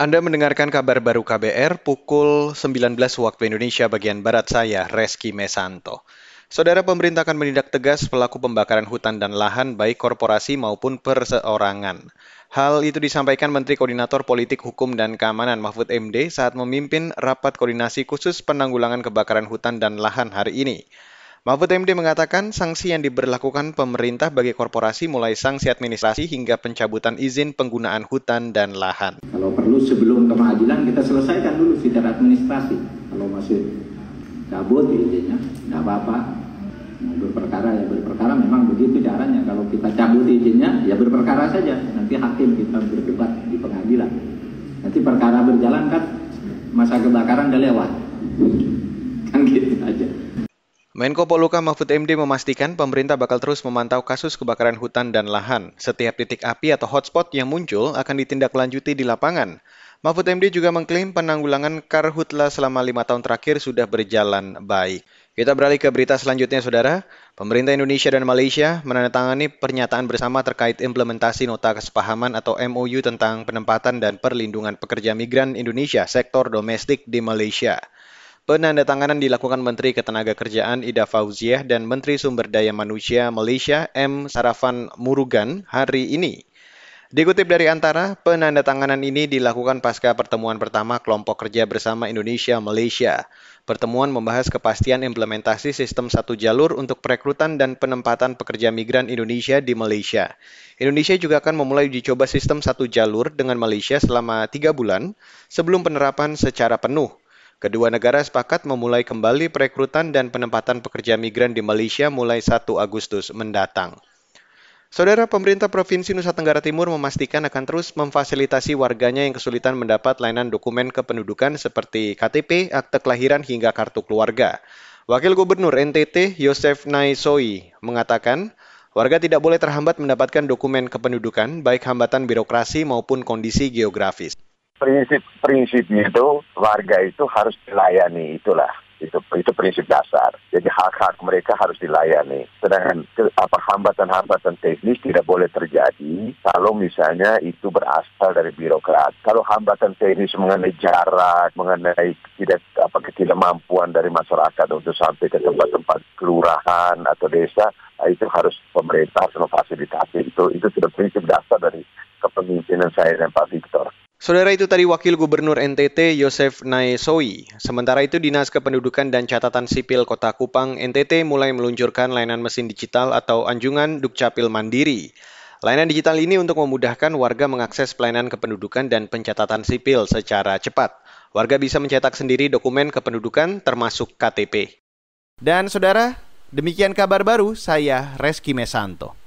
Anda mendengarkan kabar baru KBR pukul 19 waktu Indonesia bagian Barat saya, Reski Mesanto. Saudara pemerintah akan menindak tegas pelaku pembakaran hutan dan lahan baik korporasi maupun perseorangan. Hal itu disampaikan Menteri Koordinator Politik Hukum dan Keamanan Mahfud MD saat memimpin rapat koordinasi khusus penanggulangan kebakaran hutan dan lahan hari ini. Mahfud MD mengatakan sanksi yang diberlakukan pemerintah bagi korporasi mulai sanksi administrasi hingga pencabutan izin penggunaan hutan dan lahan. Kalau perlu sebelum ke pengadilan kita selesaikan dulu secara administrasi. Kalau masih cabut izinnya, nggak apa-apa. Berperkara ya berperkara memang begitu caranya. Kalau kita cabut izinnya ya berperkara saja. Nanti hakim kita berdebat di pengadilan. Nanti perkara berjalan kan masa kebakaran udah lewat. Kan gitu aja. Menko Poluka Mahfud MD memastikan pemerintah bakal terus memantau kasus kebakaran hutan dan lahan. Setiap titik api atau hotspot yang muncul akan ditindaklanjuti di lapangan. Mahfud MD juga mengklaim penanggulangan karhutla selama lima tahun terakhir sudah berjalan baik. Kita beralih ke berita selanjutnya, Saudara. Pemerintah Indonesia dan Malaysia menandatangani pernyataan bersama terkait implementasi nota kesepahaman atau MOU tentang penempatan dan perlindungan pekerja migran Indonesia sektor domestik di Malaysia. Penandatanganan dilakukan Menteri Ketenagakerjaan Ida Fauziah dan Menteri Sumber Daya Manusia Malaysia M. Sarafan Murugan hari ini. Dikutip dari antara, penandatanganan ini dilakukan pasca pertemuan pertama kelompok kerja bersama Indonesia Malaysia. Pertemuan membahas kepastian implementasi sistem satu jalur untuk perekrutan dan penempatan pekerja migran Indonesia di Malaysia. Indonesia juga akan memulai uji coba sistem satu jalur dengan Malaysia selama tiga bulan sebelum penerapan secara penuh. Kedua negara sepakat memulai kembali perekrutan dan penempatan pekerja migran di Malaysia mulai 1 Agustus mendatang. Saudara pemerintah Provinsi Nusa Tenggara Timur memastikan akan terus memfasilitasi warganya yang kesulitan mendapat layanan dokumen kependudukan seperti KTP, akte kelahiran hingga kartu keluarga. Wakil Gubernur NTT Yosef Naisoi mengatakan, warga tidak boleh terhambat mendapatkan dokumen kependudukan baik hambatan birokrasi maupun kondisi geografis prinsip-prinsipnya itu warga itu harus dilayani itulah itu itu prinsip dasar. Jadi hak-hak mereka harus dilayani. Sedangkan apa hambatan-hambatan teknis tidak boleh terjadi kalau misalnya itu berasal dari birokrat. Kalau hambatan teknis mengenai jarak, mengenai tidak apa ketidakmampuan dari masyarakat untuk sampai ke tempat-tempat kelurahan atau desa, itu harus pemerintah memfasilitasi itu. Itu sudah prinsip dasar dari kepemimpinan saya dan Pak Victor. Saudara itu tadi Wakil Gubernur NTT Yosef Naesoi. Sementara itu Dinas Kependudukan dan Catatan Sipil Kota Kupang NTT mulai meluncurkan layanan mesin digital atau anjungan Dukcapil Mandiri. Layanan digital ini untuk memudahkan warga mengakses pelayanan kependudukan dan pencatatan sipil secara cepat. Warga bisa mencetak sendiri dokumen kependudukan termasuk KTP. Dan saudara, demikian kabar baru saya Reski Mesanto.